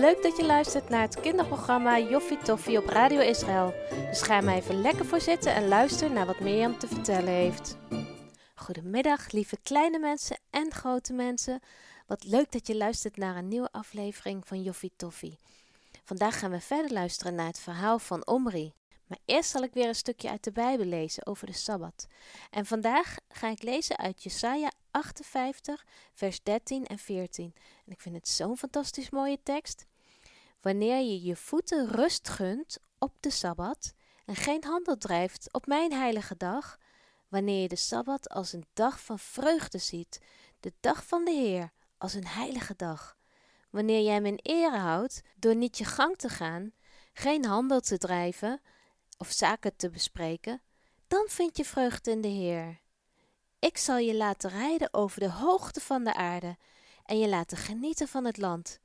Leuk dat je luistert naar het kinderprogramma Joffie Toffie op Radio Israël. Dus ga maar even lekker voor zitten en luister naar wat Mirjam te vertellen heeft. Goedemiddag, lieve kleine mensen en grote mensen. Wat leuk dat je luistert naar een nieuwe aflevering van Joffie Toffie. Vandaag gaan we verder luisteren naar het verhaal van Omri. Maar eerst zal ik weer een stukje uit de Bijbel lezen over de Sabbat. En vandaag ga ik lezen uit Jesaja 58, vers 13 en 14. En ik vind het zo'n fantastisch mooie tekst. Wanneer je je voeten rust gunt op de Sabbat en geen handel drijft op mijn heilige dag, wanneer je de Sabbat als een dag van vreugde ziet, de dag van de Heer als een heilige dag, wanneer jij hem in ere houdt door niet je gang te gaan, geen handel te drijven of zaken te bespreken, dan vind je vreugde in de Heer. Ik zal je laten rijden over de hoogte van de aarde en je laten genieten van het land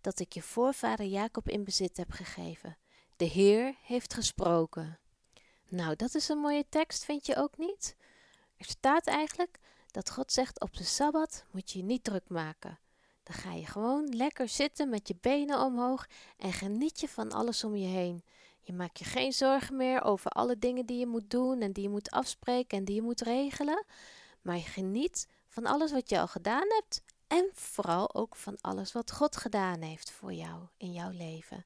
dat ik je voorvader Jacob in bezit heb gegeven. De Heer heeft gesproken. Nou, dat is een mooie tekst, vind je ook niet? Er staat eigenlijk dat God zegt op de Sabbat moet je je niet druk maken. Dan ga je gewoon lekker zitten met je benen omhoog en geniet je van alles om je heen. Je maakt je geen zorgen meer over alle dingen die je moet doen en die je moet afspreken en die je moet regelen. Maar je geniet van alles wat je al gedaan hebt en vooral ook van alles wat God gedaan heeft voor jou in jouw leven.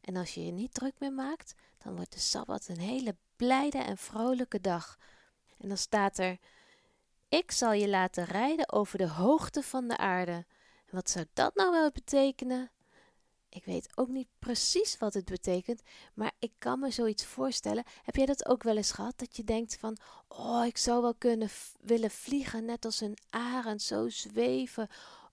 En als je je niet druk meer maakt, dan wordt de Sabbat een hele blijde en vrolijke dag. En dan staat er: Ik zal je laten rijden over de hoogte van de aarde. En wat zou dat nou wel betekenen? Ik weet ook niet precies wat het betekent, maar ik kan me zoiets voorstellen. Heb jij dat ook wel eens gehad? Dat je denkt van, oh, ik zou wel kunnen willen vliegen, net als een arend, zo zweven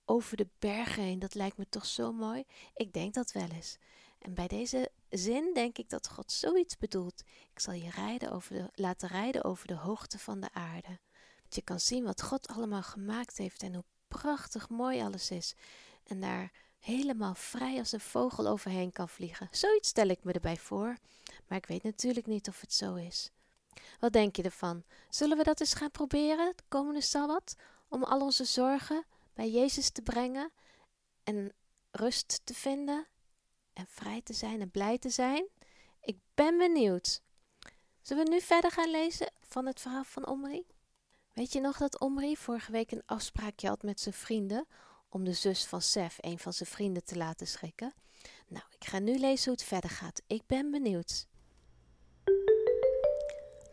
over de bergen heen. Dat lijkt me toch zo mooi. Ik denk dat wel eens. En bij deze zin denk ik dat God zoiets bedoelt. Ik zal je rijden over de, laten rijden over de hoogte van de aarde. Dat je kan zien wat God allemaal gemaakt heeft en hoe prachtig mooi alles is. En daar helemaal vrij als een vogel overheen kan vliegen. Zoiets stel ik me erbij voor, maar ik weet natuurlijk niet of het zo is. Wat denk je ervan? Zullen we dat eens gaan proberen, de komende Sabbat, om al onze zorgen bij Jezus te brengen en rust te vinden en vrij te zijn en blij te zijn? Ik ben benieuwd. Zullen we nu verder gaan lezen van het verhaal van Omri? Weet je nog dat Omri vorige week een afspraakje had met zijn vrienden om de zus van Sef, een van zijn vrienden, te laten schrikken. Nou, ik ga nu lezen hoe het verder gaat. Ik ben benieuwd.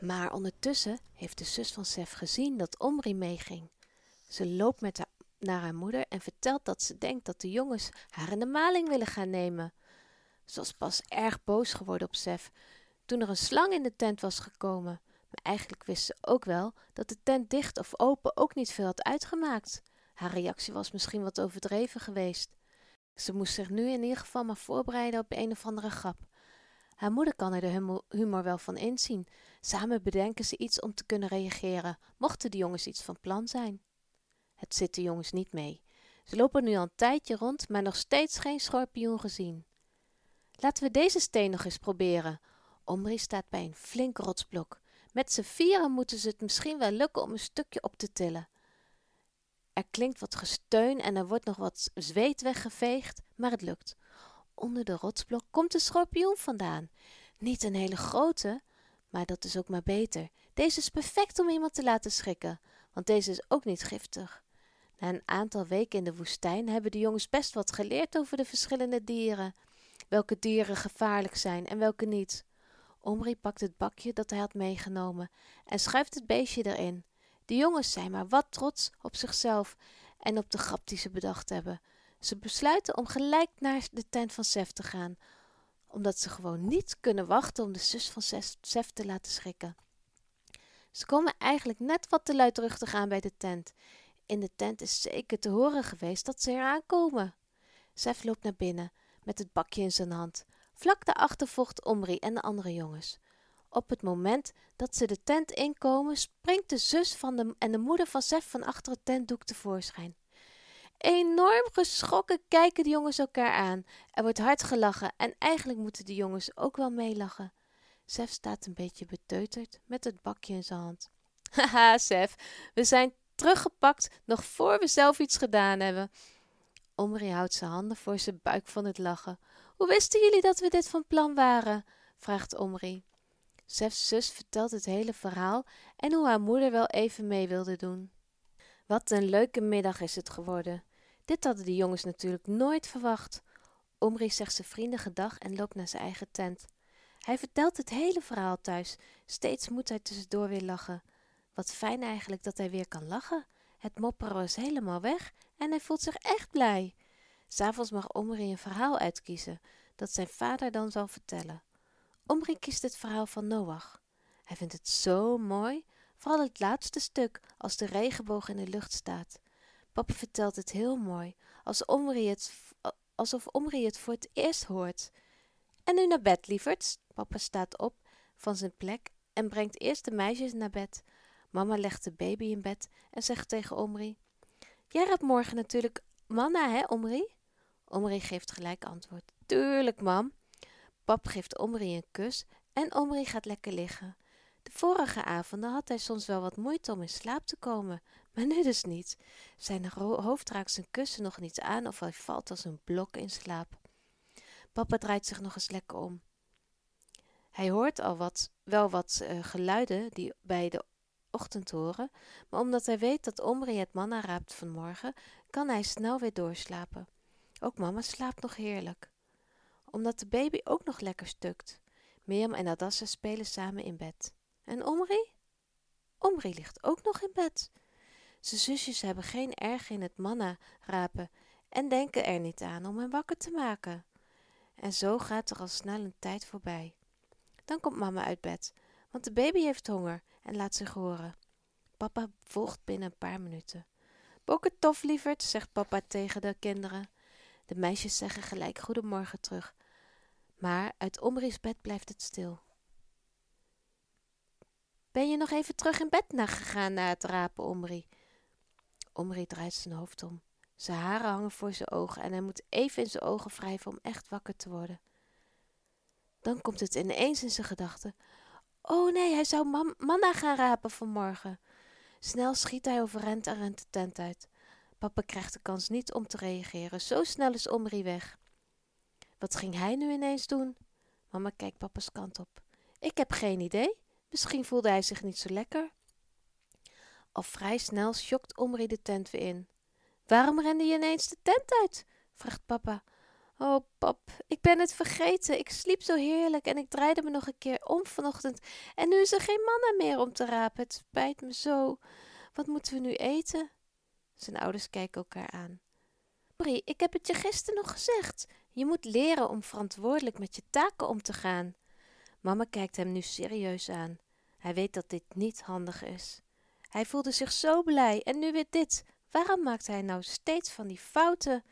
Maar ondertussen heeft de zus van Sef gezien dat Omri meeging. Ze loopt met haar naar haar moeder en vertelt dat ze denkt dat de jongens haar in de maling willen gaan nemen. Ze was pas erg boos geworden op Sef toen er een slang in de tent was gekomen. Maar eigenlijk wist ze ook wel dat de tent dicht of open ook niet veel had uitgemaakt. Haar reactie was misschien wat overdreven geweest. Ze moest zich nu in ieder geval maar voorbereiden op een of andere grap. Haar moeder kan er de humor wel van inzien. Samen bedenken ze iets om te kunnen reageren, mochten de jongens iets van plan zijn. Het zit de jongens niet mee. Ze lopen nu al een tijdje rond, maar nog steeds geen schorpioen gezien. Laten we deze steen nog eens proberen. Omri staat bij een flink rotsblok. Met z'n vieren moeten ze het misschien wel lukken om een stukje op te tillen. Er klinkt wat gesteun en er wordt nog wat zweet weggeveegd, maar het lukt. Onder de rotsblok komt een schorpioen vandaan. Niet een hele grote, maar dat is ook maar beter. Deze is perfect om iemand te laten schrikken, want deze is ook niet giftig. Na een aantal weken in de woestijn hebben de jongens best wat geleerd over de verschillende dieren. Welke dieren gevaarlijk zijn en welke niet. Omri pakt het bakje dat hij had meegenomen en schuift het beestje erin. De jongens zijn maar wat trots op zichzelf en op de grap die ze bedacht hebben. Ze besluiten om gelijk naar de tent van Sef te gaan, omdat ze gewoon niet kunnen wachten om de zus van Sef te laten schrikken. Ze komen eigenlijk net wat te luidruchtig aan bij de tent. In de tent is zeker te horen geweest dat ze eraan komen. Sef loopt naar binnen met het bakje in zijn hand. Vlak daarachter volgt Omri en de andere jongens. Op het moment dat ze de tent inkomen, springt de zus van de, en de moeder van Sef van achter het tentdoek tevoorschijn. Enorm geschrokken kijken de jongens elkaar aan. Er wordt hard gelachen en eigenlijk moeten de jongens ook wel meelachen. Sef staat een beetje beteuterd met het bakje in zijn hand. Haha, Sef, we zijn teruggepakt nog voor we zelf iets gedaan hebben. Omri houdt zijn handen voor zijn buik van het lachen. Hoe wisten jullie dat we dit van plan waren? vraagt Omri. Sef's zus vertelt het hele verhaal en hoe haar moeder wel even mee wilde doen. Wat een leuke middag is het geworden. Dit hadden de jongens natuurlijk nooit verwacht. Omri zegt zijn vrienden gedag en loopt naar zijn eigen tent. Hij vertelt het hele verhaal thuis. Steeds moet hij tussendoor weer lachen. Wat fijn eigenlijk dat hij weer kan lachen. Het mopperen is helemaal weg en hij voelt zich echt blij. S'avonds mag Omri een verhaal uitkiezen dat zijn vader dan zal vertellen. Omri kiest het verhaal van Noach. Hij vindt het zo mooi, vooral het laatste stuk, als de regenboog in de lucht staat. Papa vertelt het heel mooi, als Omri het, alsof Omri het voor het eerst hoort. En nu naar bed, lieverds. Papa staat op van zijn plek en brengt eerst de meisjes naar bed. Mama legt de baby in bed en zegt tegen Omri: Jij hebt morgen natuurlijk manna, hè, Omri? Omri geeft gelijk antwoord: Tuurlijk, mam. Pap geeft Omri een kus en Omri gaat lekker liggen. De vorige avonden had hij soms wel wat moeite om in slaap te komen, maar nu dus niet. Zijn hoofd raakt zijn kussen nog niet aan of hij valt als een blok in slaap. Papa draait zich nog eens lekker om. Hij hoort al wat, wel wat uh, geluiden die bij de ochtend horen, maar omdat hij weet dat Omri het manna raapt vanmorgen, kan hij snel weer doorslapen. Ook mama slaapt nog heerlijk. Omdat de baby ook nog lekker stukt. Mirjam en Adassa spelen samen in bed. En Omri? Omri ligt ook nog in bed. Zijn zusjes hebben geen erg in het manna rapen en denken er niet aan om hem wakker te maken. En zo gaat er al snel een tijd voorbij. Dan komt mama uit bed, want de baby heeft honger en laat zich horen. Papa volgt binnen een paar minuten. Bokken tof, lieverd, zegt papa tegen de kinderen. De meisjes zeggen gelijk goedemorgen terug. Maar uit Omri's bed blijft het stil. Ben je nog even terug in bed gegaan na het rapen, Omri? Omri draait zijn hoofd om. Zijn haren hangen voor zijn ogen en hij moet even in zijn ogen wrijven om echt wakker te worden. Dan komt het ineens in zijn gedachten. Oh nee, hij zou man manna gaan rapen vanmorgen. Snel schiet hij overeind en rent de tent uit. Papa krijgt de kans niet om te reageren. Zo snel is Omri weg. Wat ging hij nu ineens doen? Mama kijkt papa's kant op. Ik heb geen idee. Misschien voelde hij zich niet zo lekker. Al vrij snel schokt Omri de tent weer in. Waarom rende je ineens de tent uit? vraagt papa. Oh, pap, ik ben het vergeten. Ik sliep zo heerlijk en ik draaide me nog een keer om vanochtend. En nu is er geen manna meer om te rapen. Het spijt me zo. Wat moeten we nu eten? Zijn ouders kijken elkaar aan. Brie, ik heb het je gisteren nog gezegd. Je moet leren om verantwoordelijk met je taken om te gaan. Mama kijkt hem nu serieus aan. Hij weet dat dit niet handig is. Hij voelde zich zo blij en nu weer dit. Waarom maakt hij nou steeds van die fouten?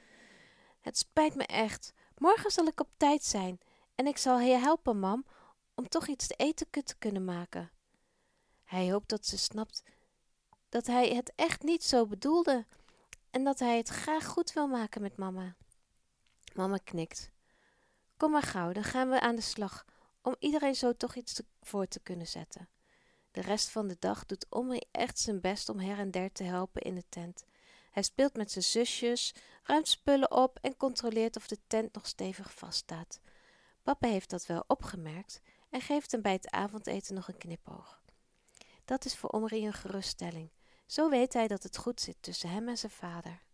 Het spijt me echt. Morgen zal ik op tijd zijn en ik zal je helpen, mam, om toch iets te eten te kunnen maken. Hij hoopt dat ze snapt dat hij het echt niet zo bedoelde en dat hij het graag goed wil maken met mama. Mama knikt. Kom maar gauw, dan gaan we aan de slag om iedereen zo toch iets voor te kunnen zetten. De rest van de dag doet Omri echt zijn best om her en der te helpen in de tent. Hij speelt met zijn zusjes, ruimt spullen op en controleert of de tent nog stevig vaststaat. Papa heeft dat wel opgemerkt en geeft hem bij het avondeten nog een knipoog. Dat is voor Omri een geruststelling. Zo weet hij dat het goed zit tussen hem en zijn vader.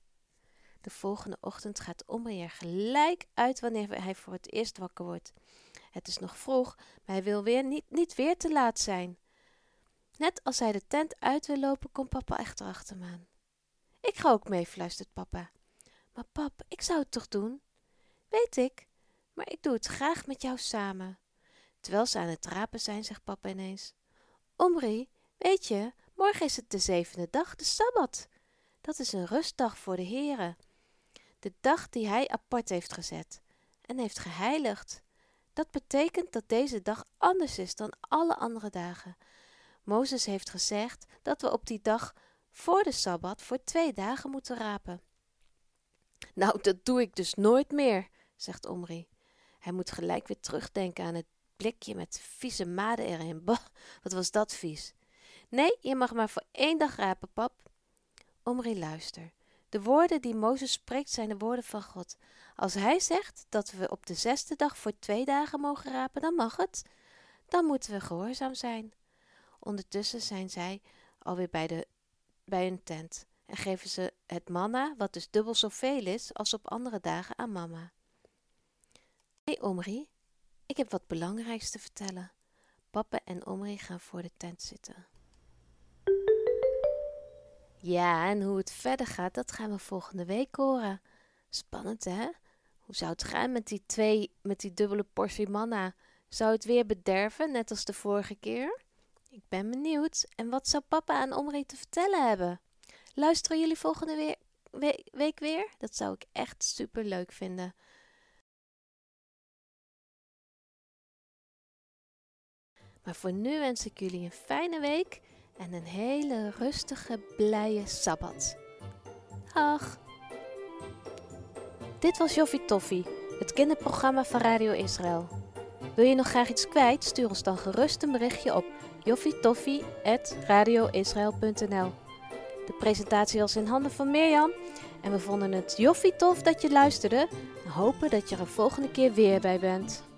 De volgende ochtend gaat Omri er gelijk uit wanneer hij voor het eerst wakker wordt. Het is nog vroeg, maar hij wil weer niet, niet weer te laat zijn. Net als hij de tent uit wil lopen, komt papa echter achter. Ik ga ook mee, fluistert papa. Maar pap, ik zou het toch doen? Weet ik, maar ik doe het graag met jou samen. Terwijl ze aan het rapen zijn, zegt papa ineens. Omri, weet je, morgen is het de zevende dag, de Sabbat. Dat is een rustdag voor de Heere. De dag die hij apart heeft gezet en heeft geheiligd. Dat betekent dat deze dag anders is dan alle andere dagen. Mozes heeft gezegd dat we op die dag voor de Sabbat voor twee dagen moeten rapen. Nou, dat doe ik dus nooit meer, zegt Omri. Hij moet gelijk weer terugdenken aan het blikje met vieze maden erin. Bah, wat was dat vies. Nee, je mag maar voor één dag rapen, pap. Omri luister. De woorden die Mozes spreekt zijn de woorden van God. Als hij zegt dat we op de zesde dag voor twee dagen mogen rapen, dan mag het. Dan moeten we gehoorzaam zijn. Ondertussen zijn zij alweer bij, de, bij hun tent en geven ze het manna, wat dus dubbel zoveel is als op andere dagen, aan mama. Hé hey Omri, ik heb wat belangrijks te vertellen. Papa en Omri gaan voor de tent zitten. Ja, en hoe het verder gaat, dat gaan we volgende week horen. Spannend, hè? Hoe zou het gaan met die twee, met die dubbele portie manna? Zou het weer bederven, net als de vorige keer? Ik ben benieuwd. En wat zou papa aan Omri te vertellen hebben? Luisteren jullie volgende week weer? Dat zou ik echt super leuk vinden. Maar voor nu wens ik jullie een fijne week en een hele rustige, blije sabbat. Dag! Dit was Joffie Toffie, het kinderprogramma van Radio Israël. Wil je nog graag iets kwijt? Stuur ons dan gerust een berichtje op joffietoffie.radioisrael.nl De presentatie was in handen van Mirjam en we vonden het joffie tof dat je luisterde en hopen dat je er volgende keer weer bij bent.